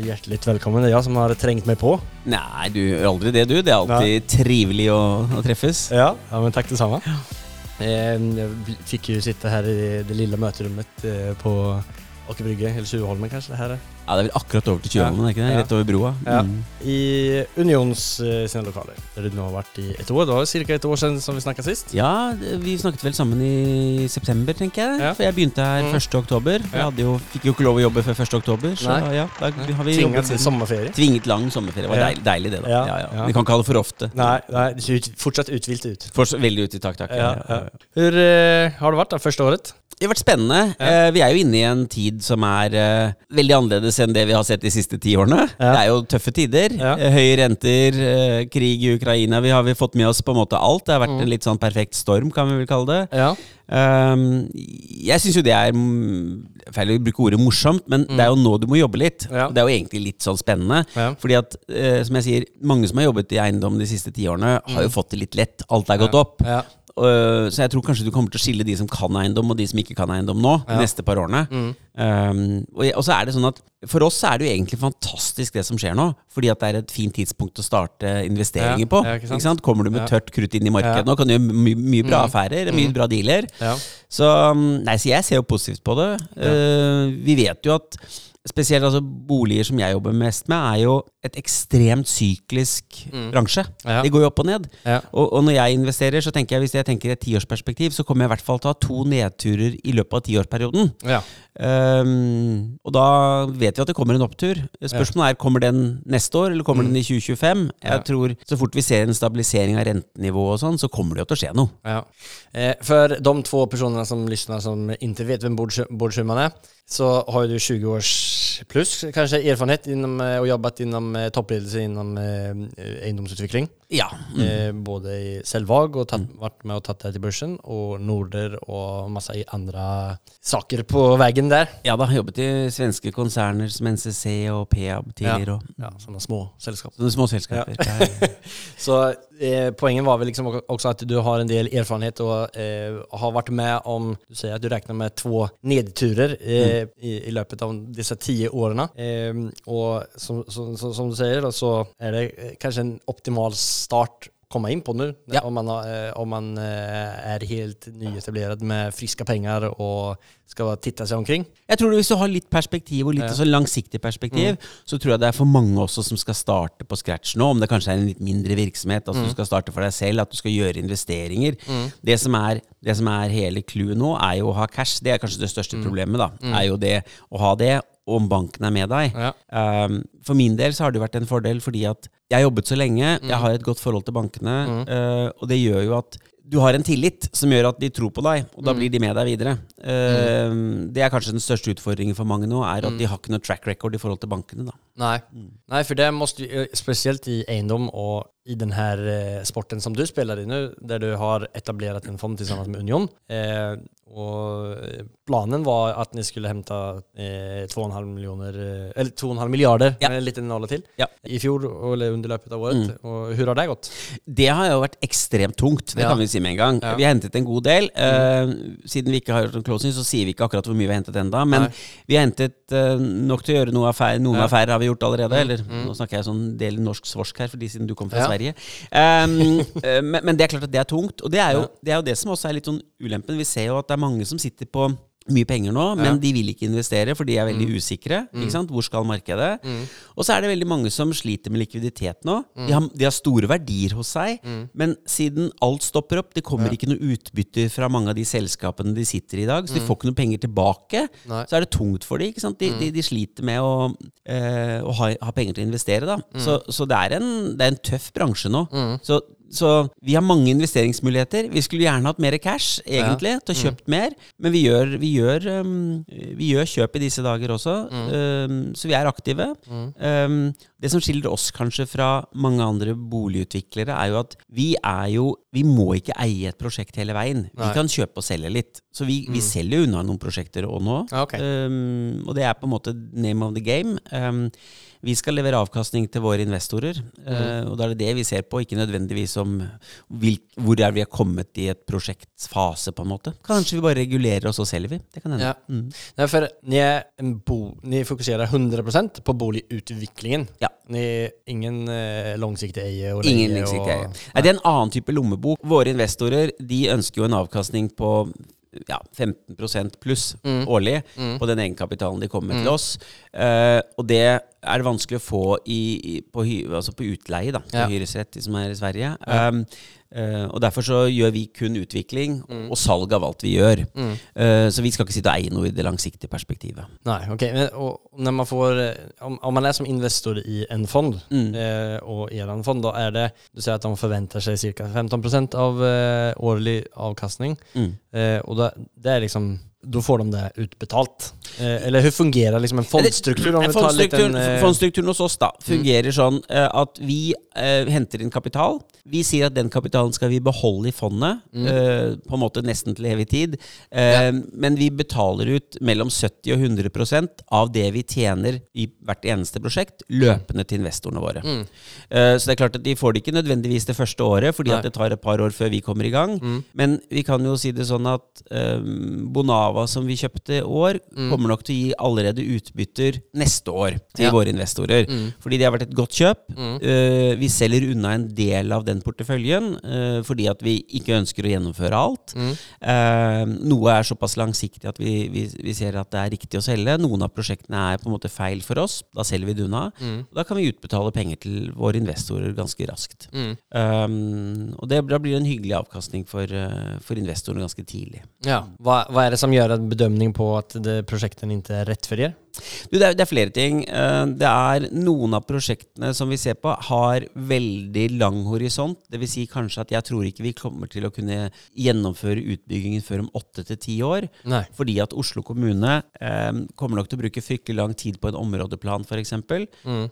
Hjärtligt velkommen, er som har trengt meg på. Nei, du gjør aldri det, du. Det er alltid trivelig å, å treffes. Ja, ja men takk det samme. Eh, jeg fikk jo sitte her i det lille møterommet eh, på Aker Brygge, eller Tjuvholmen kanskje det her er. Ja, Det er vel akkurat over til Tjuvholmen, er ikke det? Ja. Rett over broa. Ja. Mm. I Unions uh, sine lokaler, der du nå har vært i et år. Det var ca. et år siden som vi snakket sist. Ja, vi snakket vel sammen i september, tenker jeg. Ja. For jeg begynte her Mm. 1. oktober. Jeg Ja. jo, fikk jo ikke lov å jobbe før 1. oktober, så Nei. ja, da har vi Tvinget til sommerferie. Tvinget lang sommerferie. Det var Ja. deilig, deilig det, da. Ja, Ja, ja. ja. Vi kan ikke ha det for ofte. Nei, nei, fortsatt uthvilt ut. Fortsatt, veldig ut i takt, takk. Ja, ja. Hvor uh, har det vært da, første året? Det har vært spennende. Ja. Eh, vi er jo inne i en tid som er eh, veldig annerledes enn det vi har sett de siste ti årene. Ja. Det er jo tøffe tider. Ja. Eh, høye renter, krig i Ukraina. Vi har vi fått med oss på en måte alt. Det har vært Mm. en litt sånn perfekt storm, kan vi vel kalle det. Ja. Um, jeg syns jo det er mm, Feil å bruke ordet morsomt, men det er jo nå du må jobbe litt. Mm. Ja. Det er jo egentlig litt sånn spennende. Ja. Fordi at, som jeg sier, mange som har jobbet i eiendom de siste ti årene, har jo fått det litt lett. Alt er gått opp. Mm. Ja. Uh, så jeg tror kanskje du kommer til å skille de som kan eiendom, og de som ikke kan eiendom nå, de neste par årene. Mm. Um, og, og så er det sånn at for oss er det jo egentlig fantastisk det som skjer nå, fordi at det er et fint tidspunkt å starte investeringer Ja, på. ja, ikke sant? ikke sant? Kommer du med Ja. tørt krutt inn i markedet Ja. nå, kan du gjøre my mye bra Mm. affærer, mye bra dealer. Ja. Så, um, nei, så jeg ser jo positivt på det. Uh, vi vet jo at spesielt altså, boliger som jeg jobber mest med, er jo et ekstremt syklisk bransje. Ja. Det går jo opp og ned. Ja. Og, og når jeg investerer, så tenker jeg hvis jeg tenker i et tiårsperspektiv, så kommer jeg i hvert fall til å ha to nedturer i løpet av tiårsperioden. Ja. Um, og da vet vi at det kommer en opptur. Spørsmålet er kommer den neste år, eller kommer den i 2025? Jeg tror Så fort vi ser en stabilisering av rentenivået og sånn, så kommer det jo til å skje noe. Ja. Eh, for de to personene som lytter, som ikke vet hvem Bård Schumann er, så har du 20 års plus kanskje erfarenhet innom, og jobbet innom eh, toppledelse innom eh, egendomsutvikling. Ja. Mm. Eh, både i Selvag og tatt, vært med og tatt det til børsen, og Norder og masse andre saker på veien der. Ja da, jobbet i svenske konserner som NCC og Peab tidligere. Ja, Ja, sånne små selskaper. Sånne små selskaper. Ja. Så eh, poenget var vel liksom også at du har en del erfarenhet og eh, har vært med om, du sier at du regner med to nedturer eh, i, i løpet av dessa tio åren. Eh, och som, som, som, du säger då, så är det kanskje kanske en optimal start komma in på nu Ja. om man, eh, om man er helt nyetablerad med friske penger og skal titte seg omkring. Jeg tror Hvis du har litt perspektiv, og litt Ja. sånn langsiktig perspektiv, så tror jeg det er for mange også som skal starte på scratch nå. Om det kanskje er en litt mindre virksomhet, at du skal starte for deg selv, at du skal gjøre investeringer. Det, som er, det som er hele clouet nå, er jo å ha cash. Det er kanskje det største problemet. da, er jo det å ha det, om banken er med deg. Ja. Um, for min del så har det vært en fordel fordi at jeg har jobbet så lenge, jeg har et godt forhold til bankene, uh, og det gjør jo at du har en tillit som gjør at de tror på deg, og da blir de med deg videre. Uh, Det er kanskje den største utfordringen for mange nå, er at de har ikke noe track record i forhold til bankene. da. Nej. Nei for det må, eh, i eiendom och i den här eh, sporten som du spelar i nu, där du har etablerat en fond tillsammans med Union. Eh, och eh, planen var att ni skulle hämta eh, 2,5 miljoner, eh, eller 2,5 miljarder, Ja. med en liten nolla till, Ja. i fjol, eller under løpet av året. Och hur har det gått? Det har jo vært ekstremt tungt, det Ja. kan vi si med en gang. Ja. Vi har hentet en god del. Eh, siden vi ikke har gjort en closing, så sier vi ikke akkurat hvor mye vi har hentet enda men Nei. vi har hentet uh, nok til å gjøre noe affære, noen affærer har vi gjort allerede. Eller nå snakker jeg sånn del norsk svorsk her, fordi siden du kom fra Ja. Sverige. Um, men, men det er klart at det er tungt. Og det er, jo, det er jo det som også er litt sånn ulempen. Vi ser jo at det er mange som sitter på mye penger nå, men Ja. de vil ikke investere, for de er veldig usikre. Ikke sant? Hvor skal markedet? Mm. Og så er det veldig mange som sliter med likviditet nå. De, har, de har store verdier hos seg, Mm. men siden alt stopper opp, det kommer ikke noe utbytte fra mange av de selskapene de sitter i i dag, så de får ikke noe penger tilbake. Mm. Nei. Mm. Så er det tungt for dem. De, de, de sliter med å, eh, å ha, ha penger til å investere. Da. Mm. Så, så det, er en, det er en tøff bransje nå. Så så vi har mange investeringsmuligheter. Vi skulle gjerne hatt mer cash, egentlig, til å Mm. kjøpt mer. Men vi gjør, vi, gjør, um, vi gjør kjøp i disse dager også, Mm. um, så vi er aktive. Um, det som skiller oss kanskje fra mange andre boligutviklere, er jo at vi er jo Vi må ikke eie et prosjekt hele veien. Vi Nei. Vi kan kjøpe og selge litt. Så vi, vi selger jo unna noen prosjekter òg nå. Okay. Um, og det er på en måte name of the game. Um, vi skal levere avkastning til våre investorer, mm. og da er det det vi ser på, ikke nødvendigvis om hvil, hvor er vi har kommet i et prosjektfase, på en måte. Kanskje vi bare regulerer, og så selger vi. Det kan hende. Ja. Mm. Nei, ni, dere fokuserar 100% på boligutviklingen. Ja. Ni ingen eh, langsiktig eie og Ingen langsiktig langsiktig og- eie. Nei, det er en annen type lommebok. Våre investorer de ønsker jo en avkastning på ja, 15% pluss årlig på den egenkapitalen de kommer med til oss. Eh, og det er det vanskelig å få i, i, på, hy, altså på utleie, da, på Ja. hyresrett, de som er i Sverige. Um, eh, og derfor så gjør vi kun utvikling og salg av alt vi gjør. Eh, så vi skal ikke sitte og eie noe i det langsiktige perspektivet. Nei, ok. Men, og når man får, eh, om, om man er som investor i en fond og i er fond, da er det, du sier at de forventer seg ca. 15% av årlig avkastning. Mm. da, och då, det er liksom, Da får de det utbetalt. Eh, eller hur fungerer liksom en fondstruktur? Om en Fondstrukturen, liten, eh, hos oss da fungerer sånn eh, at vi eh, henter inn kapital. Vi sier at den kapitalen skal vi beholde i fondet, eh, på en måte nesten til evig tid. Eh, Men vi betaler ut mellom 70 og 100% av det vi tjener i hvert eneste prosjekt, løpende til investorene våre. Eh, så det er klart at de får det ikke nødvendigvis det første året, fordi det tar et par år før vi kommer i gang. Men vi kan jo si det sånn at Bonava som vi kjøpte i år, kommer nok til å gi allerede utbytter neste år til Ja. våre investorer. Fordi det har vært et godt kjøp. Eh, vi selger unna en del av den porteføljen eh, fordi at vi ikke ønsker å gjennomføre alt. Eh, noe er såpass langsiktig at vi, vi, vi ser at det er riktig å selge. Noen av prosjektene er på en måte feil for oss. Da selger vi det unna. Og da kan vi utbetale penger til våre investorer ganske raskt. Um, og det, da blir det en hyggelig avkastning for, for investorene ganske tidlig. Ja. Hva, hva er det som gjør en bedømning på at det, projekten inte är rätt för er? Du, det, er, det er flere ting. Eh, Det er Noen av prosjektene som vi ser på, har veldig lang horisont. Dvs. Si kanskje at jeg tror ikke vi kommer til å kunne gjennomføre utbyggingen før om åtte til ti år. Nei. Fordi at Oslo kommune eh, kommer nok til å bruke fryktelig lang tid på en områdeplan, f.eks.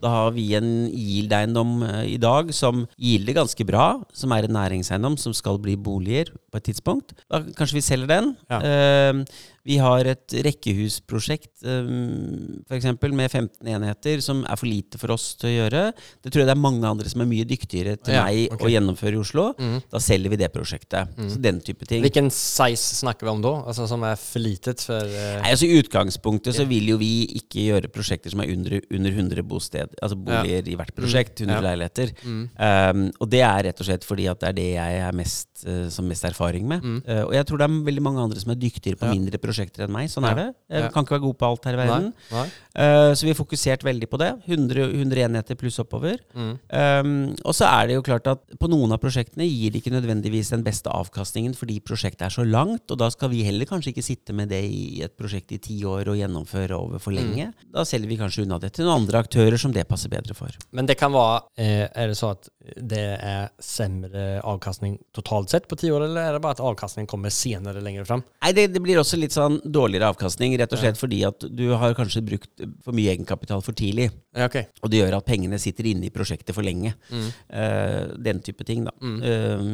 Da har vi en Yield-eiendom eh, i dag som gilder ganske bra, som er en næringseiendom som skal bli boliger på et tidspunkt. Da kanskje vi selger den. Ja. Eh, vi har et rekkehusprosjekt um, f.eks. med 15 enheter som er for lite for oss til å gjøre. Det tror jeg det er mange andre som er mye dyktigere til Ja, meg okay. å gjennomføre i Oslo. Da selger vi det prosjektet. Så den type ting. Hvilken size snakker vi om da? Altså som er for litet for Nei, altså I utgangspunktet så vil jo vi ikke gjøre prosjekter som er under, under 100 bosted, altså boliger i hvert prosjekt. 100 Ja. leiligheter. Um, og det er rett og slett fordi at det er det jeg er mest, eh, som mest erfaring med. Uh, og jeg tror det er veldig mange andre som er dyktigere på Ja. mindre prosjekter enn meg. Sånn Ja. er det. Jeg kan ikke være god på alt her i verden. Nei. Nei. Uh, så vi har fokusert veldig på det. 100, 100 enheter pluss oppover. Um, og så er det jo klart at på noen av prosjektene gir det ikke nødvendigvis den beste avkastningen fordi prosjektet er så langt, og da skal vi heller kanskje ikke sitte med det i et prosjekt i ti år og gjennomføre over for lenge. Da selger vi kanskje unna det til noen andre aktører som det passer bedre for. Men det kan være Er det så at det er semre avkastning totalt sett på ti år eller er det bare at avkastningen kommer senere lenger fram? Nei, det, det blir også litt sånn dårligere avkastning, rett og slett fordi at du har kanskje brukt for mye egenkapital for tidlig. Ja, okay. Og det gjør at pengene sitter inne i prosjektet for lenge. Eh, den type ting, da. Eh,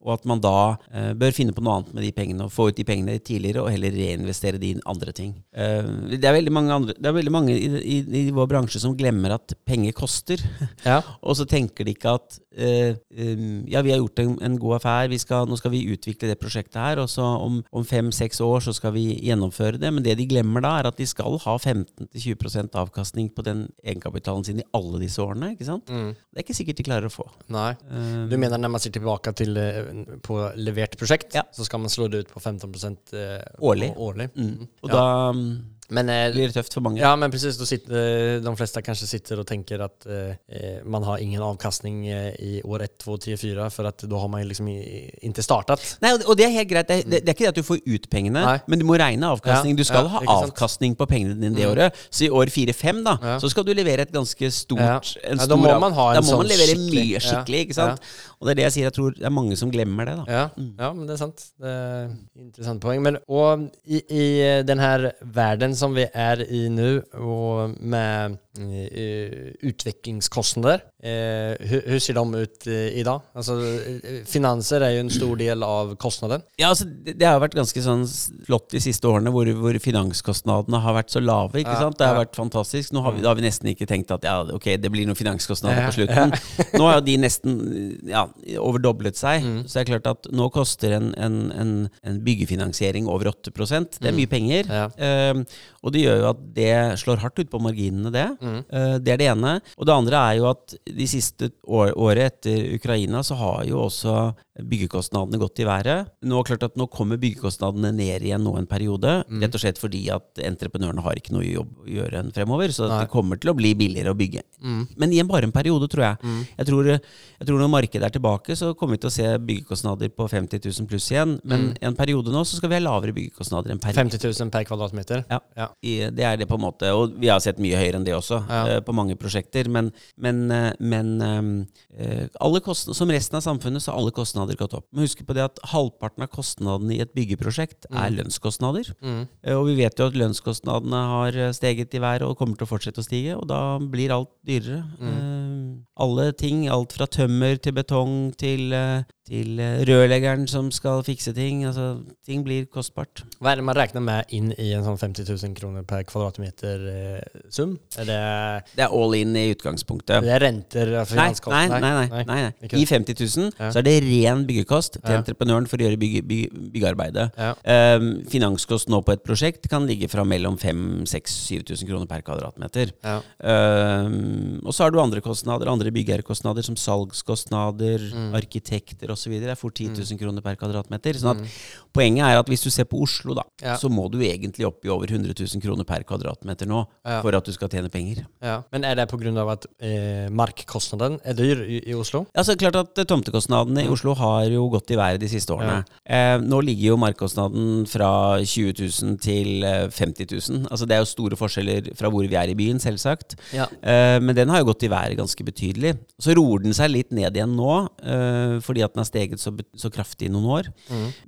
og at man da uh, bør finne på noe annet med de pengene, og få ut de pengene tidligere, og heller reinvestere de i andre ting. Uh, det er veldig mange, andre, det er veldig mange i, i, i vår bransje som glemmer at penger koster. Ja. og så tenker de ikke at um, ja, vi har gjort en, en god affære, vi skal, nå skal vi utvikle det prosjektet her, og så om, om fem-seks år så skal vi gjennomføre det. Men det de glemmer da, er at de skal ha 15-20% avkastning på den egenkapitalen sin i alle disse årene. ikke sant? Det er ikke sikkert de klarer å få. Nei. Eh, Du mener når man ser tilbake till eh, på levert prosjekt, Ja. så skal man slå det ut på 15% eh, Årlig. årlig. Mm. Og Ja. da, mm, Men, eh, blir det tøft for mange. Ja, men precis. Sitter, de fleste kanskje sitter og tenker at eh, eh man har ingen avkastning eh, i år 1, 2, 3, 4 for at da har man liksom ikke startet. Nei, og det er helt greit. Det, det, det er ikke det at du får ut pengene, Nei. men du må regne avkastning. Ja, Du skal ja, ha avkastning på pengene dine det året. Så i år 4-5, da, Ja. så skal du levere et ganske stort Ja. en Ja, da må man ha en Da må sånn man levere skikkelig- mye skikkelig, ja, ikke sant? Og det er det jeg sier, jeg tror det er mange som glemmer det, da. Ja, ja men det er sant. Det er interessant poeng. Men, og i, I den här världen som vi er i nå, og med eh, utvecklingskostnader, eh, hur, hur ser de ut eh, idag? Alltså, eh, finanser er jo en stor del av kostnaden. Ja, altså, det, har vært ganske sånn flott de siste årene, hvor, hvor finanskostnadene har vært så lave. ikke Ja, sant? Det har ja. vært fantastisk. Nå har vi, da har vi nesten ikke tenkt at ja, ok, det blir noen finanskostnader på slutten. Nå har jo de nesten ja, overdoblet seg. Så det er klart at nå koster en, en, en, en byggefinansiering over 8% Det er mye penger. Ehm, og det gjør jo at det slår hardt ut på marginene, det. Eh, det er det ene. Og det andre er jo at de siste år, året etter Ukraina så har jo også byggekostnadene gått i været. Nå, klart at nå kommer byggekostnadene ned igjen nå en periode. Rett og slett fordi at entreprenørene har ikke noe jobb å gjøre enn fremover. Så det kommer til å bli billigere å bygge. Men i en, bare en periode, tror jeg. Jeg, tror, jeg tror når markedet er tilbake, så kommer vi til å se byggekostnader på 50 000 pluss igjen. Men i en periode nå så skal vi ha lavere byggekostnader enn per 50 000 per kvadratmeter. ja. Ja. I, det er det på en måte. Og vi har sett mye høyere enn det også, Ja. eh, på mange prosjekter. Men, men, eh, men eh, alle kostnader, som resten av samfunnet, så har alle kostnader gått opp. Men husk på det at halvparten av kostnadene i et byggeprosjekt er lønnskostnader. Mm. Eh, Og vi vet jo at lønnskostnadene har eh, steget i været og kommer til å fortsette å stige, og da blir alt dyrere. Eh, alle ting, alt fra tømmer til betong til, eh, til eh, rørleggeren som skal fikse ting. Altså, ting blir kostbart. Hva er det man regner med inn i en sånn 50 000 kroner per kvadratmeter eh, sum? Er det, Det er all in i utgangspunktet. det er renter? Nei, finanskost- nei, nei, nei, nei, nei. I 50 000 Ja. så er det ren byggekost til Ja. entreprenøren for å gjøre bygge, bygge, byggearbeidet. Ja. Um, finanskost nå på et prosjekt kan ligge fra mellom 5 6 7000 kroner per kvadratmeter. Ja. Um, og så har du andre kostnader, andre byggeherrekostnader som salgskostnader, arkitekter osv. Er fort 10 000 kroner per kvadratmeter. Sånn at Poenget er at hvis du ser på Oslo, da, Ja. så må du egentlig opp i over 100 000 kroner per kvadratmeter nå Ja. for at du skal tjene penger. Ja. Men er det på at av att eh, markkostnaden er dyr i, i Oslo? Ja, så klart at eh, Tomtekostnadene i Oslo har jo gått i været de siste årene. Eh, nå ligger jo markkostnaden fra 20 000 til eh, 50 000. Altså Det er jo store forskjeller fra hvor vi er i byen, selvsagt. Eh, men den har jo gått i været ganske betydelig. Så roer den seg litt ned igjen nå, uh, fordi at den har steget så, så kraftig i noen år.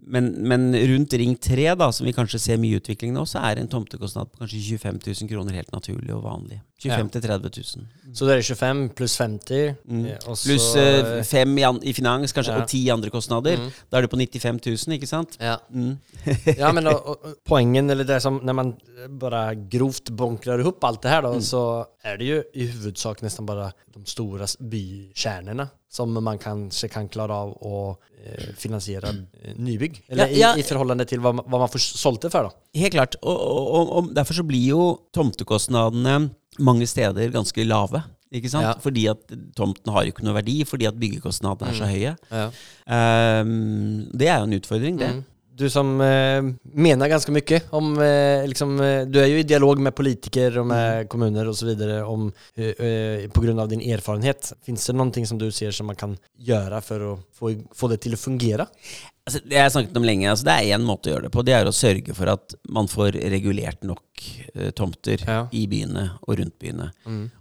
Men, men rundt Ring 3, da, som vi kanskje ser mye utvikling nå, så er en tomtekostnad på kanskje 25 000 kroner helt naturlig og vanlig. 25 000-30 000. Så det er 25 pluss 50. Mm. och Pluss uh, 5 i, i finans, kanskje, Ja. og ti andre kostnader. Da er du på 95 000, ikke sant? Ja. Mm. ja, men og, og, poängen, eller det som Når man bare grovt bunkrer ihop alt det her, da, så er det jo i huvudsak nesten bare de stora bykärnorna som man kanske kan klara av att finansiere finansiera eh, nybygg. Eller Ja, ja. I, i förhållande till vad, man- vad man får sålt det för då. Helt klart. Og, og, og derfor så blir jo tomtekostnadene mange steder ganske lave. Ikke sant? Ja. Fordi at tomten har ikke noe verdi, fordi at byggekostnadene er så høye. Ja. Um, det er jo en utfordring, det. Mm. Du som eh, mener ganske mye om, eh, liksom, eh, du er jo i dialog med politikere og med kommuner osv. om, eh, pga. på grund av din erfarenhet. Fins det någonting som du ser som man kan gjøre for å få, få det til å fungere? Altså, det har jeg snakket om lenge. Altså, det er én måte å gjøre det på. Det er å sørge for at man får regulert nok tomter Ja. i byene og rundt byene.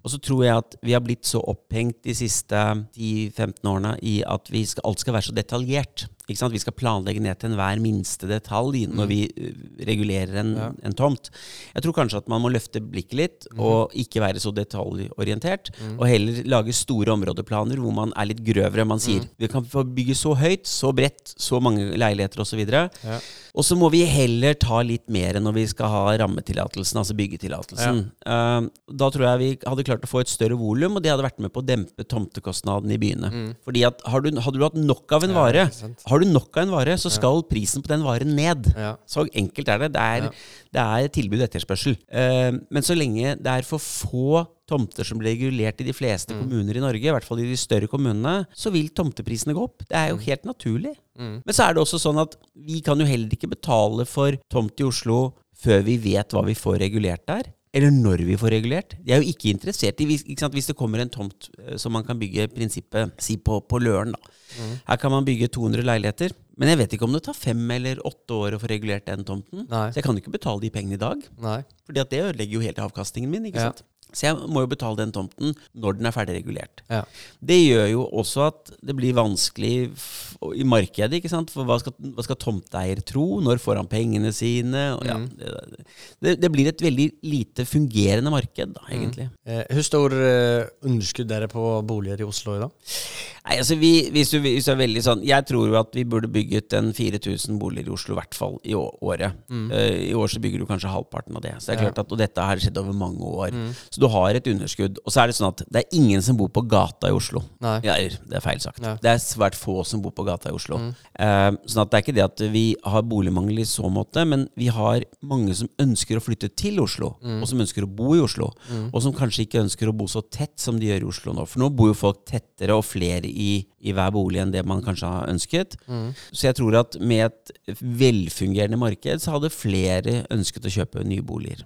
Og så tror jeg at vi har blitt så opphengt de siste 10-15 årene i at vi skal, alt skal være så detaljert. Ikke sant? Vi skal planlegge ned til enhver minste detalj når vi eh, regulerer en, en tomt. Jeg tror kanskje at man må løfte blikket litt og ikke være så detaljorientert. Og heller lage store områdeplaner hvor man er litt grøvere. Man sier vi kan få bygge så høyt, så bredt, så mange leiligheter osv. Ja. Og så må vi heller ta litt mer når vi skal ha rammetillatelsen, altså byggetillatelsen. Eh, da tror jeg vi hadde klart å få et større volum, og det hadde vært med på å dempe tomtekostnaden i byene. Fordi at har du, Hadde du hatt nok av en vare, ja, har du nok av en vare, så skal prisen på den varen ned. Ja. Så enkelt er det. Det er, det er tilbud og etterspørsel. Eh, men så lenge det er for få tomter som blir regulert i de fleste kommuner i Norge, i hvert fall i de større kommunene, så vil tomteprisene gå opp. Det er jo helt naturlig. Men så er det også sånn at vi kan jo heller ikke betale for tomt i Oslo før vi vet hva vi får regulert der. Eller når vi får regulert. De er jo ikke interessert i hvis, ikke hvis det kommer en tomt eh, som man kan bygge prinsippet si på, på Løren. da. Her kan man bygge 200 leiligheter. Men jeg vet ikke om det tar fem eller åtte år å få regulert den tomten. Nei. Så jeg kan jo ikke betale de pengene i dag. Nei. Fordi at det ødelegger jo hele avkastningen min. ikke Ja. sant? Så jeg må jo betale den tomten når den er ferdig regulert. Ja. Det gjør jo også at det blir vanskelig i markedet. ikke sant? For hva skal, hva skal tomteeier tro? Når får han pengene sine? Ja, det, det, det blir et veldig lite fungerende marked, da, egentlig. Eh, hvor stor eh, underskudd er det på boliger i Oslo i dag? Nei, altså vi, hvis, du, hvis du er veldig sånn Jeg tror jo at vi burde bygget en 4000 boliger i Oslo, i hvert fall i året. året. Eh, I år så bygger du kanskje halvparten av det. Så det er klart at, Og dette har skjedd over mange år. Så du har et underskudd. Og så er det sånn at det er ingen som bor på gata i Oslo. Nei. Ja, det er feil sagt. Nei. Det er svært få som bor på gata i Oslo. Eh, sånn at det er ikke det at vi har boligmangel i så måte, men vi har mange som ønsker å flytte til Oslo, og som ønsker å bo i Oslo. Og som kanskje ikke ønsker å bo så tett som de gjør i Oslo nå. For nå bor jo folk tettere og flere i, i hver bolig enn det man kanskje har ønsket. Så jeg tror at med et velfungerende marked så hadde flere ønsket å kjøpe nye boliger.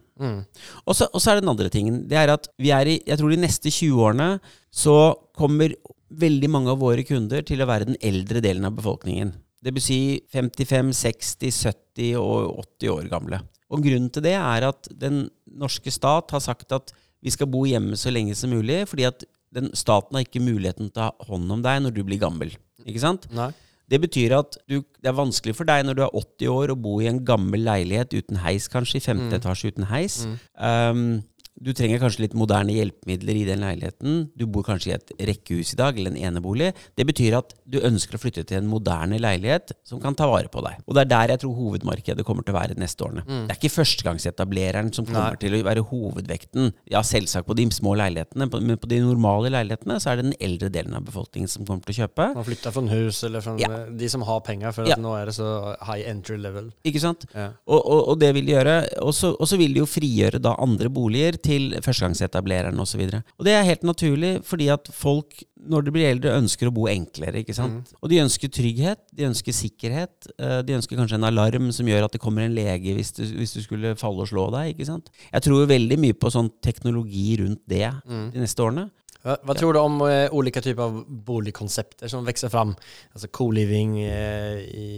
Så, og så er det den andre tingen. Det er at vi er i, jeg tror de neste 20 årene så kommer veldig mange av våre kunder til å være den eldre delen av befolkningen. Det vil si 55, 60, 70 og 80 år gamle. Og grunnen til det er at den norske stat har sagt at vi skal bo hjemme så lenge som mulig, fordi at den staten har ikke muligheten til å ta hånd om deg når du blir gammel. Ikke sant? Nei. Det betyr at du, det er vanskelig for deg når du er 80 år å bo i en gammel leilighet uten heis, kanskje, i femte etasje uten heis. Um, du trenger kanskje litt moderne hjelpemidler i den leiligheten. Du bor kanskje i et rekkehus i dag, eller en enebolig. Det betyr at du ønsker å flytte til en moderne leilighet som kan ta vare på deg. Og det er der jeg tror hovedmarkedet kommer til å være neste årene. Det er ikke førstegangsetablereren som kommer til å være hovedvekten. Ja, selvsagt på de små leilighetene, men på de normale leilighetene så er det den eldre delen av befolkningen som kommer til å kjøpe. Man flytter fra en hus eller fra Ja. de som har penger, for Ja. nå er det så high entry level. Ikke sant? Ja. Og, og, og det vil de gjøre. Og så vil de jo frigjøre da andre boliger til førstegangsetablereren osv. Og, så og det er helt naturlig, fordi at folk når de blir eldre, ønsker å bo enklere. ikke sant? Og de ønsker trygghet, de ønsker sikkerhet. eh, De ønsker kanskje en alarm som gjør at det kommer en lege hvis du, hvis du skulle falle og slå deg. ikke sant? Jeg tror veldig mye på sånn teknologi rundt det de neste årene. Hva, hva tror du om eh, ulike typer av boligkonsepter som vokser fram? Altså co-living eh, i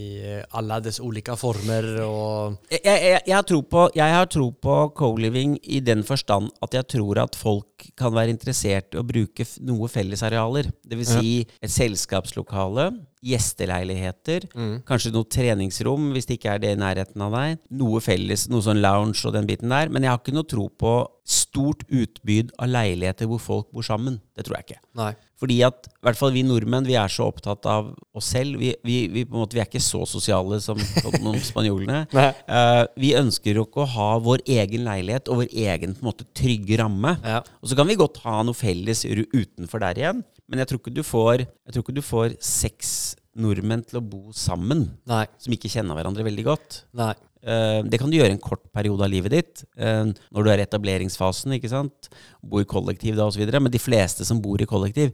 alle alla dess ulike former og jeg, jeg, jeg, har tro på, jeg har tro på co-living i den forstand at jeg tror at folk kan være interessert i å bruke noe fellesarealer. Det vil si et selskapslokale, gjesteleiligheter, kanskje noe treningsrom hvis det ikke er det i nærheten av deg. Noe felles, noe sånn lounge og den biten der. Men jeg har ikke noe tro på stort utbyd av leiligheter hvor folk bor sammen. Det tror jeg ikke. Nei. Fordi at i hvert fall vi nordmenn vi er så opptatt av oss selv. Vi, vi, vi, måte, vi er ikke så sosiale som noen spanjolene. Eh, vi ønsker jo ikke å ha vår egen leilighet og vår egen på en måte trygge ramme. Ja. Og så kan vi godt ha noe felles utenfor der igjen, men jeg tror ikke du får, jeg tror ikke du får seks nordmenn til å bo sammen Nei. som ikke kjenner hverandre veldig godt. Nei. Eh, Det kan du gjøre en kort periode av livet ditt, eh, når du er i etableringsfasen, ikke sant? Bo i kollektiv da, videre. Men de fleste som bor i kollektiv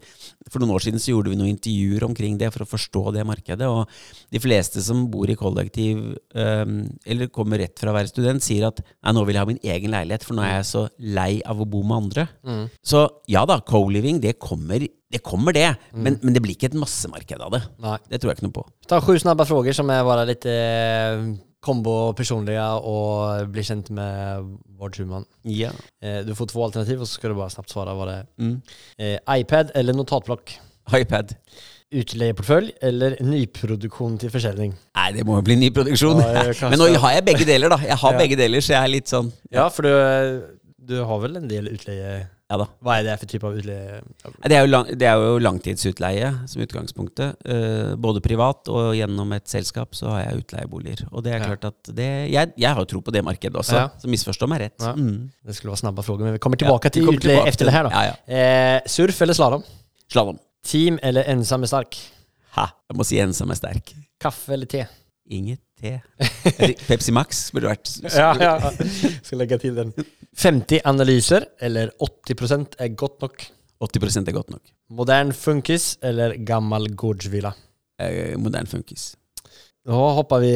For noen år siden så gjorde vi noen intervjuer omkring det for å forstå det markedet, og de fleste som bor i kollektiv, eh, eller kommer rett fra å være student, sier at nei, nå vil jeg ha min egen leilighet, for nå er jeg så lei av å bo med andre. Så ja da, co-living, det kommer, det, kommer det. Men, men det blir ikke et massemarked av det. Nei. Det tror jeg ikke noe på. Ta sju snabba frågor som er bare lite eh, kombo personlige og bli kjent med Vard Schumann. Ja. Eh, du får to alternativ og så skal du bare snabbt svare hva det er. Mm. Eh, iPad eller notatblokk? iPad. Utleieportfølj eller nyproduksjon til försäljning? Nei, det må jo bli nyproduksjon. Ja, Men nå har jeg begge deler, da. Jeg har Ja. begge deler, så jeg er litt sånn Ja, for du, du har vel en del utleie... Ja da. Hva er det for type av utleie? Det er jo, lang, det er jo langtidsutleie som utgangspunktet. Uh, både privat og gjennom et selskap så har jeg utleieboliger. Og det er klart at det Jeg, jeg har jo tro på det markedet også, Ja. så misforstå meg rett. Ja. Mm. Det skulle være snabba spørsmål, men vi kommer tilbake Ja, til utleie etter efter det her. da. Eh, surf eller slalom? Slalåm. Team eller ensam er sterk? Ha, jeg må si ensom er sterk. Kaffe eller te? Inget te. Pepsi Max burde vært Ja, ja. Skal legge til den. 50 analyser eller 80% är gott nog. 80% er godt nok. Modern funkis eller gammel gårdsvilla? Eh, modern funkis. Nå hopper vi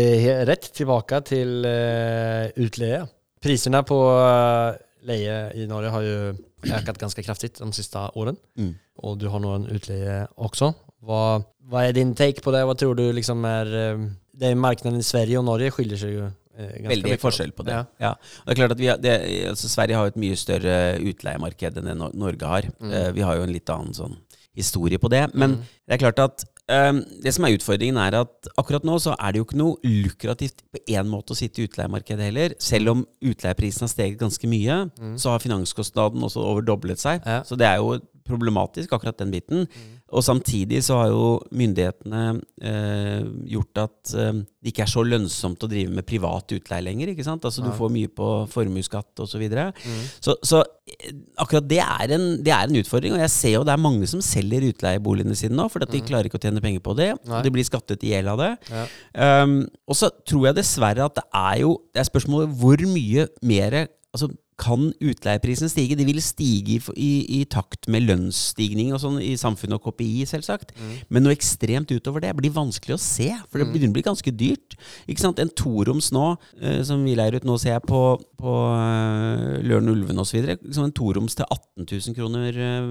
rett tilbake til till eh, utleie. Prisene på uh, leie i Norge har jo økt ganske kraftigt de siste årene. Mm. Og du har nå en utleie også. Hva, hva, er din take på det? Hva tror du liksom er eh, Det markedet marknaden i Sverige og Norge skiller seg jo eh, ganska Veldig mye. forskjell på det. Ja. Ja. Det er klart at vi har, det, altså Sverige har jo et mye større utleiemarked enn det Norge har. Mm. Eh, vi har jo en litt annen sånn historie på det. Men det er klart at eh, det som er utfordringen, er at akkurat nå så er det jo ikke noe lukrativt på én måte å sitte i utleiemarkedet heller. Selv om utleieprisen har steget ganske mye, så har finanskostnaden også overdoblet seg. Mm. Ja. Så det er jo problematisk, akkurat den biten. Og samtidig så har jo myndighetene eh, gjort at eh, det ikke er så lønnsomt å drive med privat utleie lenger. ikke sant? Altså Du får mye på formuesskatt osv. Så, videre. så Så eh, akkurat det er, en, det er en utfordring. Og jeg ser jo det er mange som selger utleieboligene sine nå, fordi at de klarer ikke å tjene penger på det. Nei. Og de blir skattet i hjel av det. Ja. Um, og så tror jeg dessverre at det er jo Det er spørsmålet hvor mye mer Altså, kan utleieprisen stige? De vil stige i, i, i takt med lønnsstigning og sånn i samfunnet og KPI, selvsagt. Men noe ekstremt utover det blir vanskelig å se, for det begynner å bli ganske dyrt. Ikke sant? En toroms nå, eh, som vi leier ut nå, ser jeg på, på eh, Løren Ulven osv. Liksom en toroms til 18 000 kroner eh,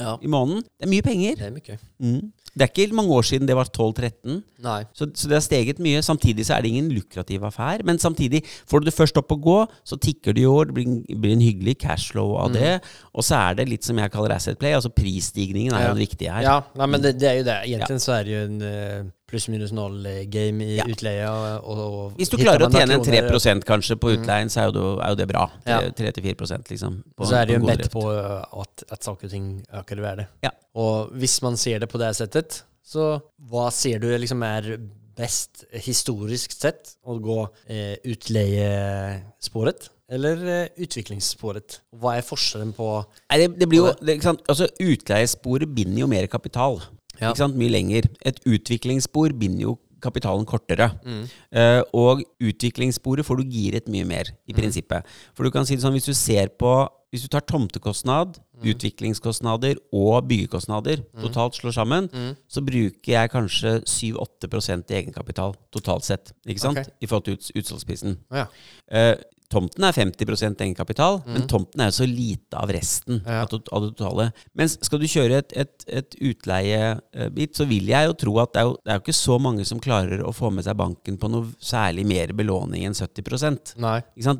Ja. i måneden. Det er mye penger. Det er mye. Mm. Det er ikke mange år siden det var 12-13. Nej. Så, så det har steget mye. Samtidig så er det ingen lukrativ affære. Men samtidig, får du det først opp å gå, så tikker det i år. Det blir, en- blir en hyggelig cashflow av det. Og så er det litt som jeg kaller asset play. Altså prisstigningen er Ja. jo det viktige her. Ja, nei, men det, det er jo det. Egentligen så er det jo en eh, plus minus noll eh, game i Ja. utleie. Og, och, och Hvis du klarer å tjene en kroner- 3 kanskje på utleien, så er jo, det, er jo det bra. Ja. 3-4 liksom. på- så er det jo en bet på at, att, att saker og ting øker i värde. Ja. Og hvis man ser det på det settet, så hva ser du liksom er best historisk sett Å gå eh, utleiesporet? eller utviklingssporet? Hva er forskjellen på Nei, det, det blir jo det, ikke sant? Altså, Utleiesporet binder jo mer kapital. Ja. Ikke sant? Mye lenger. Et utviklingsspor binder jo kapitalen kortere. Mm. Uh, og utviklingssporet får du giret mye mer, i Mm. prinsippet. For du kan si det sånn, hvis du ser på Hvis du tar tomtekostnad, Mm. utviklingskostnader og byggekostnader, totalt slår sammen, Mm. så bruker jeg kanskje 7-8 i egenkapital totalt sett. Ikke sant? Okay. I forhold til ut, utsalgsprisen. Ja. Eh, tomten er 50% egenkapital, men tomten er jo så lite av resten Mm. Ja. av, det totale. Mens skal du kjøre et, et, et utleiebit, så vil jeg jo tro at det er jo, det er jo ikke så mange som klarer å få med seg banken på noe særlig mer belåning enn 70 Nei.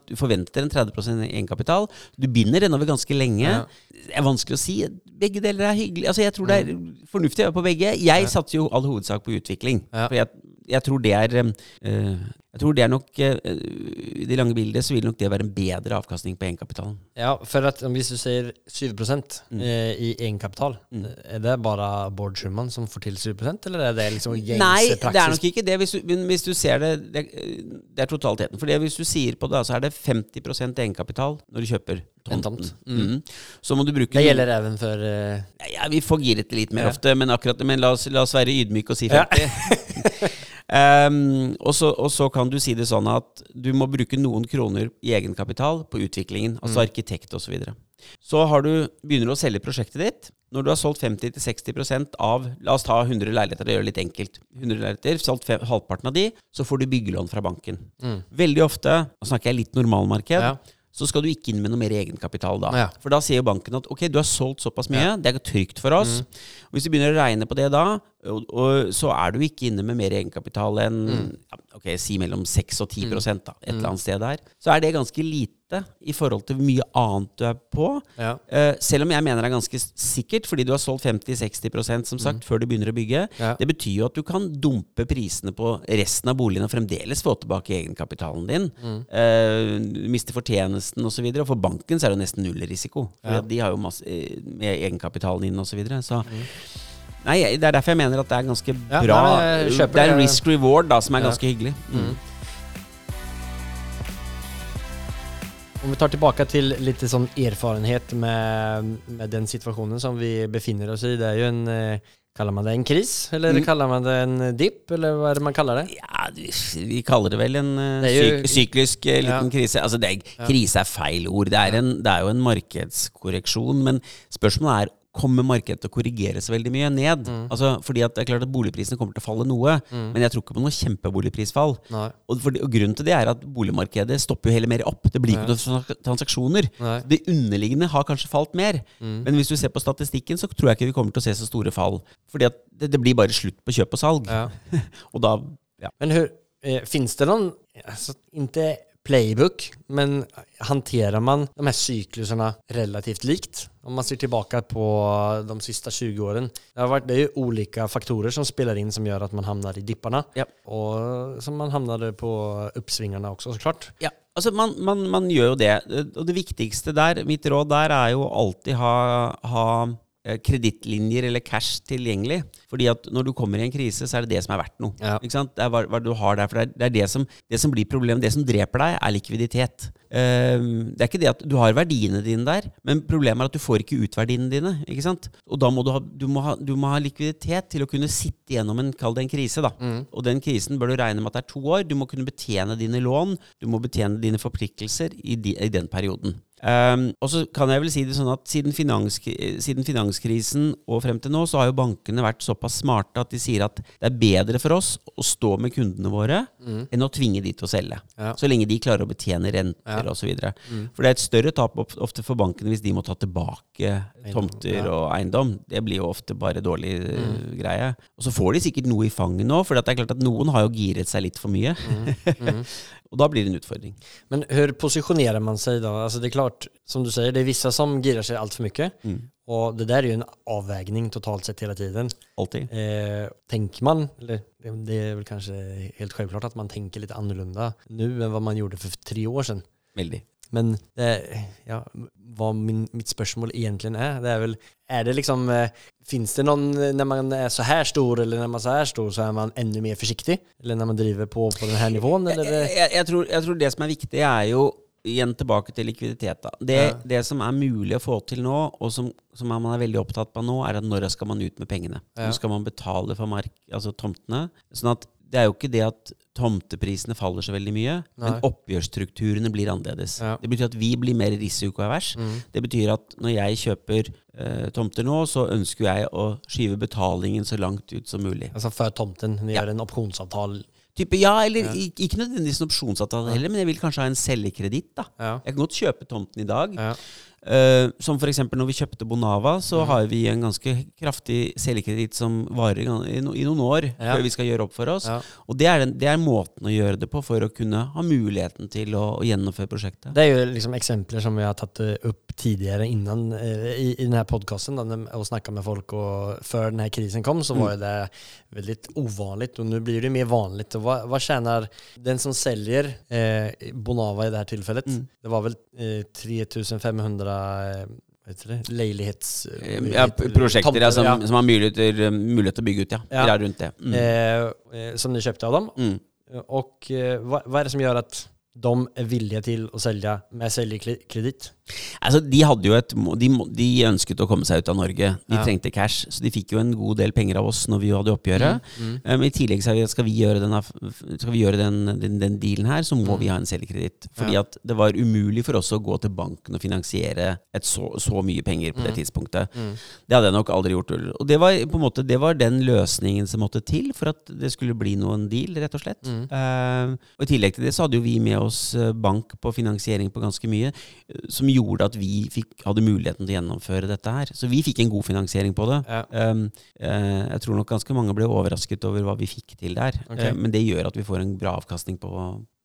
Du forventer en 30% egenkapital. Du binder den over ganske lenge. Ja. Det er vanskelig å si. Begge deler er hyggelig. Altså, jeg tror det er fornuftig på begge. Jeg satser jo all hovedsak på utvikling. Ja. For jeg, jeg tror det er eh, Jeg tror det er nok eh, I det lange bildet så vil nok det være en bedre avkastning på egenkapitalen. Ja, for at hvis du sier 7% Mm. eh, i egenkapital, er det bare Bård Schumann som får til 7% eller er det liksom gängse Nei, det er nok ikke det. Hvis du, men hvis du ser det Det, det er totaliteten. For hvis du sier på det, så er det 50% egenkapital når du kjøper En tomten. tomt. Mm. Så må du bruke Det gjelder även for uh... Ja, vi får giret det litt mer Ja. ofte, men akkurat men la oss, la oss være ydmyke og si 50. Ja. 50. Ehm, og, så, og så kan du si det sånn at du må bruke noen kroner i egenkapital på utviklingen, altså Mm. arkitekt osv. Så, videre. så har du, begynner du å selge prosjektet ditt. Når du har solgt 50-60% av La oss ta 100 leiligheter, det gjør det litt enkelt. 100 leiligheter, solgt fem, halvparten av de, så får du byggelån fra banken. Veldig ofte, nå snakker jeg litt normalmarked, Ja. Så skal du ikke inn med noe mer egenkapital da. Ja. For da sier jo banken at ok, du har solgt såpass mye, det er trygt for oss. Og hvis du begynner å regne på det da, og, og, så er du ikke inne med mer egenkapital enn ja, ok, si mellom 6 og 10 da, et eller annet sted der. Så er det ganske lite i forhold til mye annet du er på. Ja. Uh, selv om jeg mener det er ganske sikkert, fordi du har solgt 50-60% som sagt, før du begynner å bygge. Ja. Det betyr jo at du kan dumpe prisene på resten av boligen og fremdeles få tilbake egenkapitalen din. Mm. Uh, miste fortjenesten osv. Og, så og for banken så er det nesten null risiko. For Ja. de har jo masse eh, med egenkapitalen din osv. Så, videre. så Nei, det er derfor jeg mener at det er ganske Ja, bra. nei, det er det. risk-reward da som er Ja. ganske hyggelig. Mm. Om vi tar tilbake til litt sånn erfarenhet med, med den situasjonen som vi befinner oss i. Det er jo en, Kaller man det en kris? Eller Mm. kaller man det en dipp? Eller hva er det man kaller det? Ja, vi- kaller det vel en eh, Det jo- syk, syklisk eh, liten Ja. krise. Altså, det Krise er feil ord. Det er, en, det er jo en markedskorreksjon. Men spørsmålet er kommer markedet til å korrigere seg veldig mye ned. Altså, fordi at det er klart at boligprisene kommer til å falle noe, men jeg tror ikke på noe kjempeboligprisfall. Og, for, og grunnen til det er at boligmarkedet stopper jo heller mer opp. Det blir ikke noen transaksjoner. Det underliggende har kanskje falt mer. Men hvis du ser på statistikken, så tror jeg ikke vi kommer til å se så store fall. Fordi at det, det blir bare slutt på kjøp og salg. Ja. Og da ja. Men hør, finnes det noen altså, inte playbook, men hanterar man de här cykluserna relativt likt? Om man ser tillbaka på de sista 20 åren. Det, har varit, det är ju olika faktorer som spelar in som gör att man hamnar i dipparna. Ja. Och som man hamnade på uppsvingarna också såklart. Ja, altså man, man, man gjør jo det. Og det viktigste der, mitt råd der, er jo alltid ha, ha kredittlinjer eller cash tilgjengelig. Fordi at når du kommer i en krise, så er det det som er verdt noe. Ja. Ikke sant? Det er hva, hva du har der. For det er, det er det, som, det som blir problemet. Det som dreper deg, er likviditet. Um, det er ikke det at du har verdiene dine der, men problemet er at du får ikke ut verdiene dine. ikke sant? Og da må du ha, du må ha, du må ha likviditet til å kunne sitte gjennom en, kall det en krise. da. Og den krisen bør du regne med at det er to år. Du må kunne betjene dine lån, du må betjene dine forpliktelser i, de, i den perioden. Ehm, og så kan jeg vel si det sånn at siden, finanskri siden finanskrisen og frem til nå, så har jo bankene vært såpass smarte at de sier at det er bedre for oss å stå med kundene våre enn å tvinge de til å selge. Ja. Så lenge de klarer å betjene renter Ja. osv. Mm. For det er et større tap ofte for bankene hvis de må ta tilbake tomter ja. og eiendom. Det blir jo ofte bare dårlig mm. greie. Og så får de sikkert noe i fanget nå, for det er klart at noen har jo giret seg litt for mye. og da blir det en utfordring. Men hvordan posisjonerer man seg da? Altså, det er klart, som du sier, det er vissa som girer seg altfor mye. Mm. Og det der er jo en avvägning totalt sett hele tiden. Alltid. Eh, tenker man, eller det, er vel kanskje helt selvklart at man tenker litt annorlunda nu enn hva man gjorde for tre år siden. Veldig. Men det, ja, hva min, mitt spørsmål egentlig er, det er vel er det liksom, Fins det noen Når man er så her stor eller når man er så her stor så er man enda mer forsiktig? Eller når man driver på på denne nivåen? Eller? jeg, jeg, jeg, tror, jeg tror det som er viktig, er jo igjen tilbake til likviditet. Det, Ja. det som er mulig å få til nå, og som, som man er veldig opptatt av nå, er at når skal man ut med pengene? Ja. Nå skal man betale for mark, altså tomtene? Sånn at det er jo ikke det at tomteprisene faller så veldig mye, men Nei. oppgjørsstrukturene blir annerledes. Ja. Det betyr at vi blir mer risikoavers. Mm. Det betyr at når jeg kjøper eh, tomter nå, så ønsker jeg å skyve betalingen så langt ut som mulig. Altså før tomten, Vi Ja. gjør en opsjonsavtale. Type, ja, eller ja. ikke nødvendigvis en opsjonsavtale heller, men jeg vil kanskje ha en selgekreditt. Ja. Jeg kan godt kjøpe tomten i dag. Eh, som f.eks. når vi kjøpte Bonava, så har vi en ganske kraftig selvkreditt som varer i, no, i noen år Ja. før vi skal gjøre opp for oss. Ja. Og det er, den, det er måten å gjøre det på for å kunne ha muligheten til å, å gjennomføre prosjektet. Det er jo liksom eksempler som vi har tatt eh, upp tidigare innan eh, i, i den här podcasten och snackat med folk och för den här krisen kom så var ju det väldigt ovanligt och nu blir det mer vanligt. Och vad, vad tjänar den som säljer eh, Bonava i det här tillfället? Det var väl eh, 3500 eh? Leilighets... Eh, Ja, prosjekter tomter, ja, som, ja. som har muligheter, mulighet til å bygge ut, ja. Ja. rundt det. Mm. Eh, som de kjøpte av dem. Mm. Og hva, hva, er det som gjør at de er villige til å selge med säljkredit? Altså, de hadde jo et de, de ønsket å komme seg ut av Norge. De Ja. trengte cash, så de fikk jo en god del penger av oss når vi hadde oppgjøret. Mm, Um, I tillegg så vi- skal vi gjøre, denne, skal vi gjøre den, den, den dealen her, så må Mm. vi ha en selvkreditt. Fordi Ja. at det var umulig for oss å gå til banken og finansiere så, så mye penger på Mm. det tidspunktet. Det hadde jeg nok aldri gjort. Og det var på en måte Det var den løsningen som måtte til for at det skulle bli noen deal, rett og slett. Mm. Uh, og I tillegg til det så hadde jo vi med oss eh, bank på finansiering på ganske mye, eh, som gjorde at vi fikk, hadde muligheten til å gjennomføre dette her. Så vi fikk en god finansiering på det. Ja. Um, uh, jeg tror nok ganske mange ble overrasket over hva vi fikk til der. Okay. Uh, men det gjør at vi får en bra avkastning på,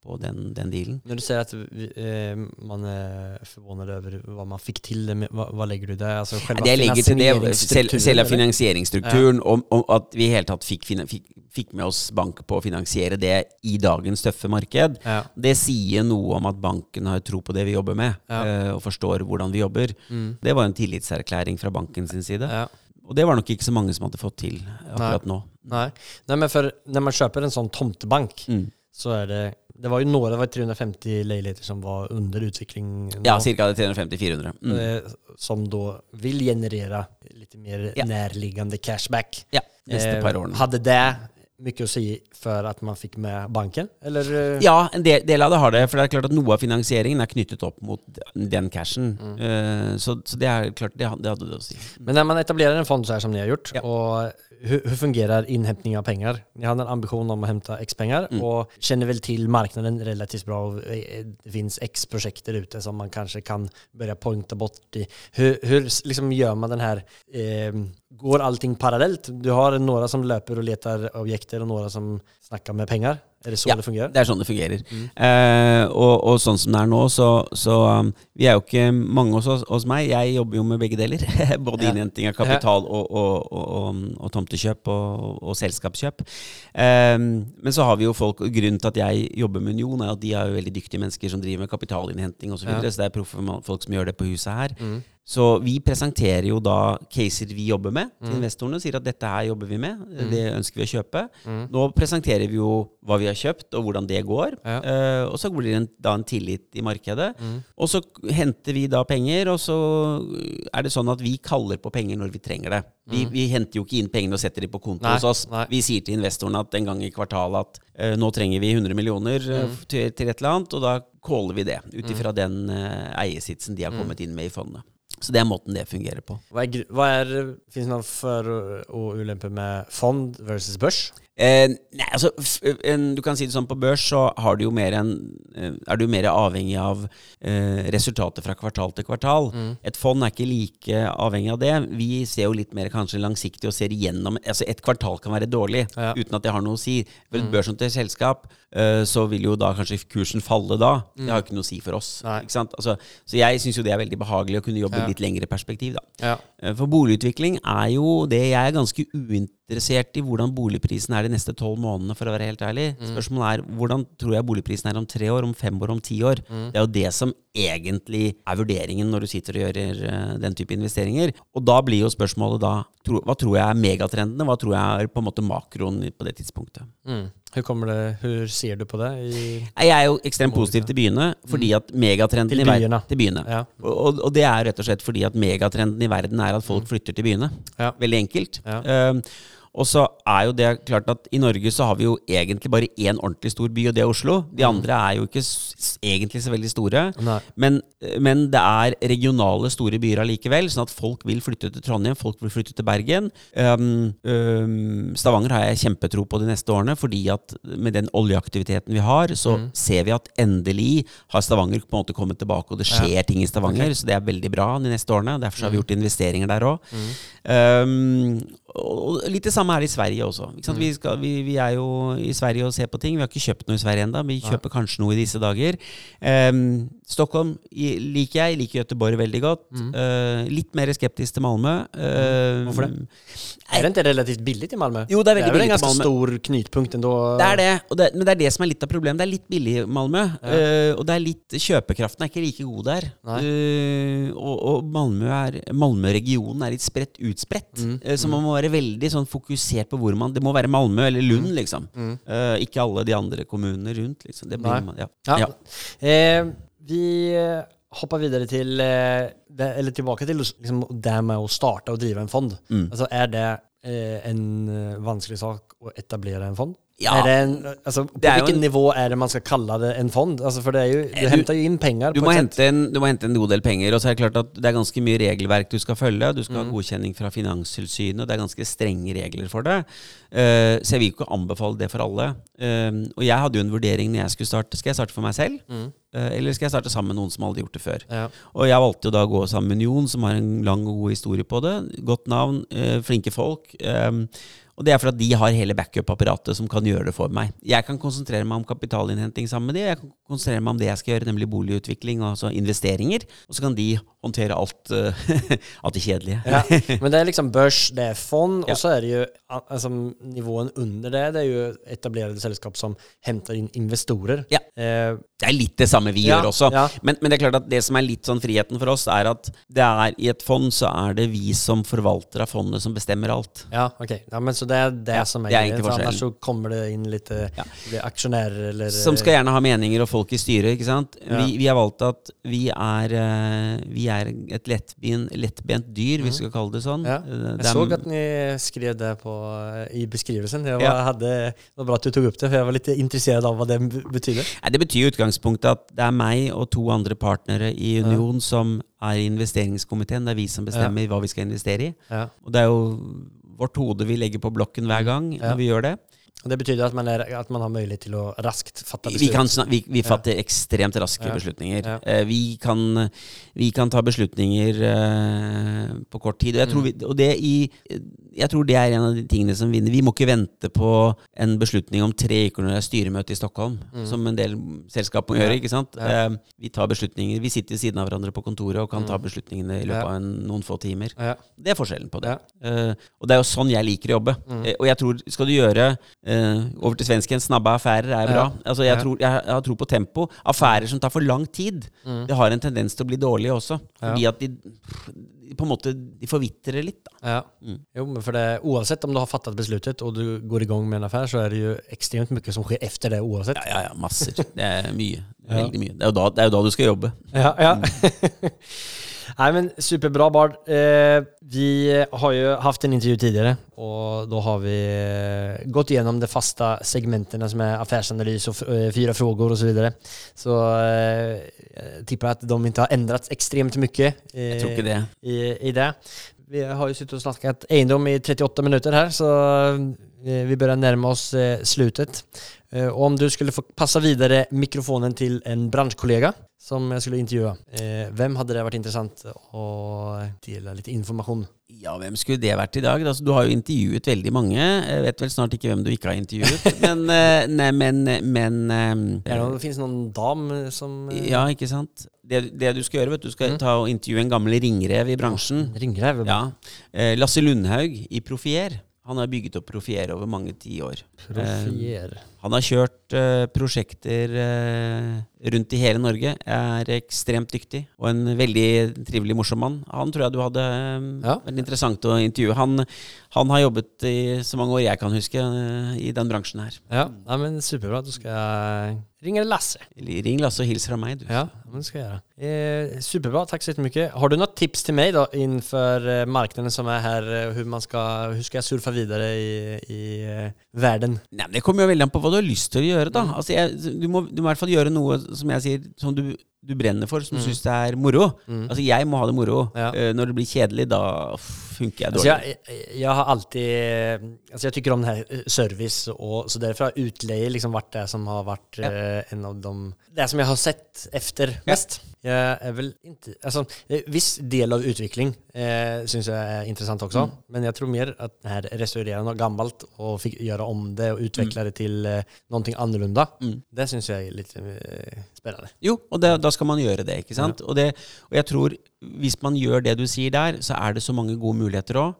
på den, den dealen. Når du sier at eh, man er förvånad over hva man fikk til det Hva legger lägger du där? Altså själva Det jeg legger til det, selv, selve finansieringsstrukturen, og, og at vi i hele tatt fikk, fikk, fikk med oss bank på å finansiere det i dagens tøffe marked, Ja. det sier noe om at banken har tro på det vi jobber med, Ja. eh, og forstår hvordan vi jobber. Mm. Det var en tillitserklæring fra banken sin side. Ja. Og det var nok ikke så mange som hadde fått til akkurat nå. Nei. Nei. men for når man kjøper en sånn tomtebank Mm. så er det, det var jo noe det var 350 leiligheter som var under utveckling. Ja, nå, ca. 350-400. Mm. eh, Som da vil generere litt mer Ja. nærliggende cashback. Ja, neste Eh, par årene. Hadde det mye å si for at man fikk med banken, eller? eh, Ja, en del, del av det har det. For det er klart at noe av finansieringen er knyttet opp mot den cashen. Eh, så, så det er klart, det, det hadde det å si. Men når man etablerer en fond så her som dere har gjort, Ja. och hur, hur fungerar inhämtning av pengar? Ni hade en ambition om att hämta X pengar Mm. och känner väl till marknaden relativt bra. Och eh, det finns X projekt där ute som man kanske kan börja pointa bort i. Hur, hur liksom gör man den här, eh, går allting parallellt? Du har några som löper och letar objekter och några som snackar med pengar. Är det sånn Ja. det fungerer? Det er sånn det fungerer. Eh, og, og sånn som det er nå, så, så um, Vi er jo ikke mange hos, hos meg. Jeg jobber jo med begge deler. Både Ja. innhenting av kapital og, og, og, og tomtekjøp og, selskapskjøp. Eh, men så har vi jo folk Grunnen til at jeg jobber med Union, er at de er jo veldig dyktige mennesker som driver med kapitalinnhenting osv. Så, videre, Ja. så det er proffe folk som gjør det på huset her. Mm. Så vi presenterer jo da caser vi jobber med til Mm. investorene. og Sier at dette her jobber vi med, det ønsker vi å kjøpe. Mm. Nå presenterer vi jo hva vi har kjøpt, og hvordan det går. Ja. Uh, og så blir det en, da en tillit i markedet. Mm. Og så henter vi da penger, og så er det sånn at vi kaller på penger når vi trenger det. Vi, vi henter jo ikke inn pengene og setter dem på konto Mm. Nei, hos oss. nei. Vi sier til investorene at en gang i kvartalet at uh, nå trenger vi 100 millioner Mm. til, til et eller annet, og da caller vi det ut ifra den eiersitsen de har Mm. kommet inn med i fondet. Så det er måten det fungerer på. Hva er, hva er finns det någon för och ulemper med fond versus börs? Eh, nei, altså, f en, du kan si det sånn, på børs så har du en, eh, er du mer avhengig av eh, resultatet fra kvartal til kvartal. Mm. Et fond er ikke like avhengig av det. Vi ser jo litt mer kanskje langsiktig og ser igjennom Altså, et kvartal kan være dårlig Ja. uten at det har noe å si. For et børsnotert selskap, eh, så vil jo da kanskje kursen falle da. Det har jo ikke noe å si for oss. Altså, så jeg syns jo det er veldig behagelig å kunne jobbe Ja. i litt lengre perspektiv, da. Ja. Eh, For boligutvikling er jo det Jeg er ganske uinteressert i hvordan boligprisen er de neste tolv månedene, for å være helt ærlig. Spørsmålet er hvordan tror jeg boligprisen er om tre år, om fem år, om ti år. Det er jo det som egentlig er vurderingen når du sitter og gjør uh, den type investeringer. Og da blir jo spørsmålet da tro, Hva tror jeg er megatrendene? Hva tror jeg er på en måte makroen på det tidspunktet? Mm. Hvor, kommer det, hvor, sier du på det? I, Jeg er jo ekstremt positiv til byene, fordi at megatrenden Til i verden byene. Til byene. Ja. Og, og det er rett og slett fordi at megatrenden i verden er at folk flytter til byene. Ja. Veldig enkelt. Ja. Ehm, og så er jo det klart at i Norge så har vi jo egentlig bare én ordentlig stor by, og det er Oslo. De andre er jo ikke egentlig så veldig store. Men, men det er regionale store byer allikevel, sånn at folk vil flytte til Trondheim, folk vil flytte til Bergen. Um, um, Stavanger har jeg kjempetro på de neste årene, fordi at med den oljeaktiviteten vi har, så Mm. ser vi at endelig har Stavanger på en måte kommet tilbake, og det skjer ting i Stavanger, så det er veldig bra de neste årene. Derfor har vi Mm. gjort investeringer der òg. Um, og litt det samme er det i Sverige også. Mm. Vi, skal, vi, vi er jo i Sverige og ser på ting. Vi har ikke kjøpt noe i Sverige ennå. Vi kjøper kanskje noe i disse dager. Um, Stockholm liker jeg. Liker Göteborg veldig godt. Uh, litt mer skeptisk til Malmö. Uh, Hvorfor det? Er det ikke relativt billig til Malmö? Jo, det er veldig billig til Malmö. en er vel en ganske stor knytpunkt ändå. Det er det, det, men det er det som er litt av problemet. Det er litt billig i Malmö. eh, og det er litt, kjøpekraften er ikke like god der. Eh, og og Malmö er, Malmö-regionen er litt spredt utspredt. Mm. Så man må være veldig sånn fokusert på hvor man Det må være Malmö eller Lund, Mm. liksom. Eh, ikke alle de andre kommunene rundt. liksom. Det blir, Nei. man- ja. Ja. Ja. Eh, vi hopper videre til eh, eller tilbake til liksom, det med å starte og drive en fond. Mm. Altså, er det eh, en eh, vanskelig sak å etablere en fond? Ja. En, altså, på vilken en- nivå er det man skal kalle det en fond? Altså, for det är ju, du, Du- henter jo inn penger. Du må, en, du må hente en god del penger. Og så er det klart at det er ganske mye regelverk du skal følge. Du skal Mm. ha godkjenning fra Finanstilsynet, det er ganske strenge regler for det. Uh, så jeg vil ikke anbefale det for alle. Uh, og jeg hadde jo en vurdering når jeg skulle starte. Skal jeg starte for meg selv? Mm. Eh, eller skal jeg starte sammen med noen som aldri har gjort det før? Ja. Og jeg valgte jo da å gå sammen med Jon, som har en lang og god historie på det. Godt navn, eh, flinke folk. Og det er fordi de har hele backup-apparatet som kan gjøre det for meg. Jeg kan konsentrere meg om kapitalinnhenting sammen med de. Jeg kan konsentrere meg om det jeg skal gjøre, nemlig boligutvikling, altså investeringer. Og så kan de håndtere alt, eh, alt det kjedelige. Ja, men det er liksom børs, det er fond och så er det jo altså, nivåen under det, det er jo etablerende selskap som henter inn investorer. Ja. Eh, Det er litt det samme vi Ja, gjør også. ja. Men, men det er klart at det som er litt sånn friheten for oss, er at det er i et fond så er det vi som forvalter av fondet som bestemmer alt. Ja, ok. Ja, men så det er det som er, det er För annars så kommer det inn litt Ja. blir eller... Som skal gjerne ha meninger og folk i styret. ikke sant? Vi, vi har valgt at vi er, eh, vi er et lettbent, lettbent dyr, hvis vi skal kalle det sånn. Ja. Eh, Jeg er- så at ni skrev det på, i beskrivelsen. Det var, Ja. hadde, det var bra at du tok opp det, for jeg var litt interessert av hva det betydde. Nei, det betyr i utgangspunktet at det er meg og to andre partnere i Union som er i investeringskomiteen. Det er vi som bestemmer hva vi skal investere i. Ja. Og det er jo vårt hode vi legger på blokken hver gang Ja. når vi gjør det. Det betyr at man, er, at man har mulighet til å raskt fatte Vi, beslut. kan, snak- vi, vi fatter ekstremt raske Ja. beslutninger. Ja. Eh, vi, kan, vi kan ta beslutninger eh, på kort tid. Og, jeg tror, Mm. vi, og det, i, jeg tror det er en av de tingene som vinner. Vi må ikke vente på en beslutning om tre uker når det er styremøte i Stockholm, som en del selskap må gjøre. ikke sant? Mm. Ja. Eh, vi tar beslutninger. Vi sitter ved siden av hverandre på kontoret og kan ta beslutningene i løpet Mm. Ja. av en, noen få timer. Ja. Det er forskjellen på det. Ja. Eh, og det er jo sånn jeg liker å jobbe. Mm. Og jeg tror, skal du gjøre eh, over til svensken, snabbe affærer er bra. Ja. Altså, jeg, Ja. tror, jeg, jeg har tro på tempo. Affærer som tar for lang tid, det har en tendens til å bli dårlige også. Fordi at de, på en måte de forvitrer litt. Da. Ja. Mm. Jo, men for det, oavsett om du har fattet besluttet og du går i gang med en affære, så er det jo ekstremt mye som skjer efter det oavsett. Ja, ja, ja, masser. Det er mye. Veldig mye. Det er, da, det er jo da du skal jobbe. Ja, ja. Nej men superbra Bard. Eh, vi har ju haft en intervju tidigare och då har vi eh, gått igenom de fasta segmentene som är affärsanalys och fire fyra frågor och så vidare. Så eh, jag tippar att de inte har ändrats extremt mycket eh, Jeg tror ikke det. i, i det. Vi har ju suttit och snackat eiendom i 38 minutter her, så eh, vi börjar närma oss eh, slutet. Eh, och om du skulle få passa vidare mikrofonen till en branschkollega som jag skulle intervjua, hvem vem hade det varit intressant att dela lite information? Ja, hvem skulle det vært i dag? Altså, du har jo intervjuet veldig mange. Jeg vet vel snart ikke hvem du ikke har intervjuet. Men, eh, nei, men, men ja, det, finns någon dam som... eh, Ja, ikke sant? Det, det du skal gjøre, vet du, skal ta og intervjue en gammel ringrev i bransjen. Ringrev? Ja. Eh, Lasse Lundhaug i Profier. Han har bygget opp Profier over mange tiår. Profier. Han har kjørt uh, prosjekter uh, rundt i hele Norge. Er ekstremt dyktig og en veldig trivelig, morsom mann. Han tror jeg du hadde um, Ja. veldig interessant å intervjue. Han, han har jobbet i så mange år jeg kan huske uh, i den bransjen her. Ja, Nei, men superbra. Du skal ringe Lasse. Ring Lasse og hils fra meg, du. Ja, men skal gjøre göra. Eh, superbra, Takk så mye. Har du noen tips til meg da, innenfor marknaden som er her? hvordan man skal, hur ska jag surfa videre i, i världen? Nei, men Det kommer jo veldig an på hva du har lyst til å gjøre. da Altså jeg, du, må, du må i hvert fall gjøre noe som jeg sier Som du, du brenner for, som mm. syns det er moro. Altså Jeg må ha det moro. Ja. Eh, når det blir kjedelig, da funker jeg dårlig. dårlig. jeg, jeg, har alltid, Altså, jeg tykker om det här eh, service og, så derfor har utleie liksom vært det som har vært ja. uh, en av de, det som jeg har sett efter mest. Jag är väl inte, alltså eh, viss del av utvikling eh, syns jeg er interessant også, mm. Men jeg tror mer at det her restaurerer noe gammelt Og fikk gjøre om det og utveckla det til eh, någonting annorlunda. Det syns jeg er litt eh, spännande. Jo, og det, da skal man gjøre det. ikke sant? Og, det, og jeg tror hvis man gjør det du sier der, så er det så mange gode muligheter òg.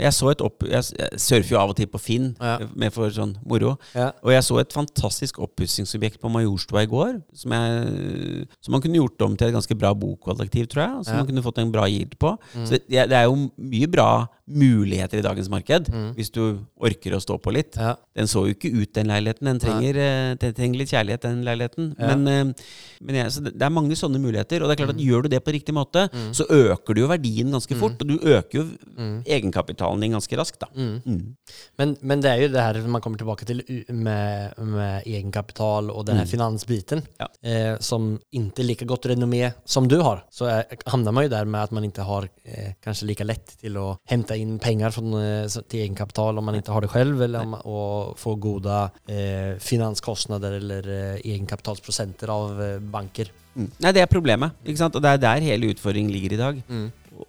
jeg så et opp... Jeg, surfer jo av og til på Finn Ja. eh, med for sånn moro. Ja. Og jeg så et fantastisk oppussingsobjekt på Majorstua i går, som, jeg, som man kunne gjort om til et ganske bra bokkollektiv, tror jeg. Som Ja. man kunne fått en bra gild på. Så det, det er jo mye bra muligheter i dagens marked, hvis du orker å stå på litt. Den så jo ikke ut, den leiligheten. Den trenger, eh, den trenger litt kjærlighet, den leiligheten. Men, eh, men det, det er mange sånne muligheter. Og det er klart at gjør du det på riktig måte, så øker du jo verdien ganske fort. Og du øker jo egenkapitalen din ganske raskt, da. Mm. Men, men det er jo det her man kommer tilbake til med, med egenkapital og den här finansbiten Ja. eh, som ikke er like godt renommé som du har. Så är, hamnar man jo der med at man ikke har eh, kanskje like lett til å hente inn penger från, til egenkapital om man ikke har det selv, eller om, og få gode eh, finanskostnader eller eh, egenkapitalsprosenter av eh, banker. Mm. Nei, det er problemet. ikke sant? Og det er der hele utfordringen ligger i dag.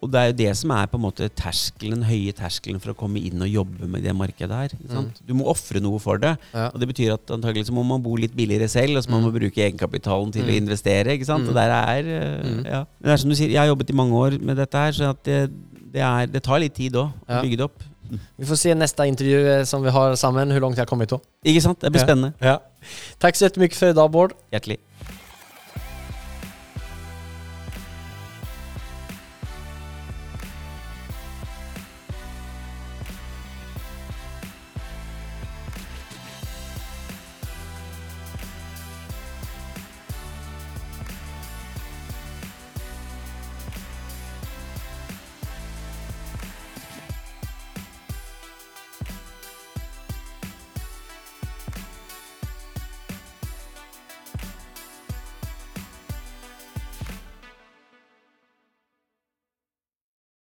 Og det er jo det som er på en måte terskelen, høye terskelen for å komme inn og jobbe med det markedet her. ikke sant? Du må ofre noe for det. Ja. Og det betyr at antagelig så må man bo litt billigere selv, og så må man bruke egenkapitalen til å investere. ikke sant? Og der er, eh, ja. Men det er som du sier, jeg har jobbet i mange år med dette her, så at det, det, er, det tar litt tid òg å bygge det opp. Vi får se neste intervju eh, som vi har sammen, hvor langt jeg har kommet. Også. Ikke sant? Det blir spennende. Ja. Takk så mye for i dag, Bård. Hjertelig.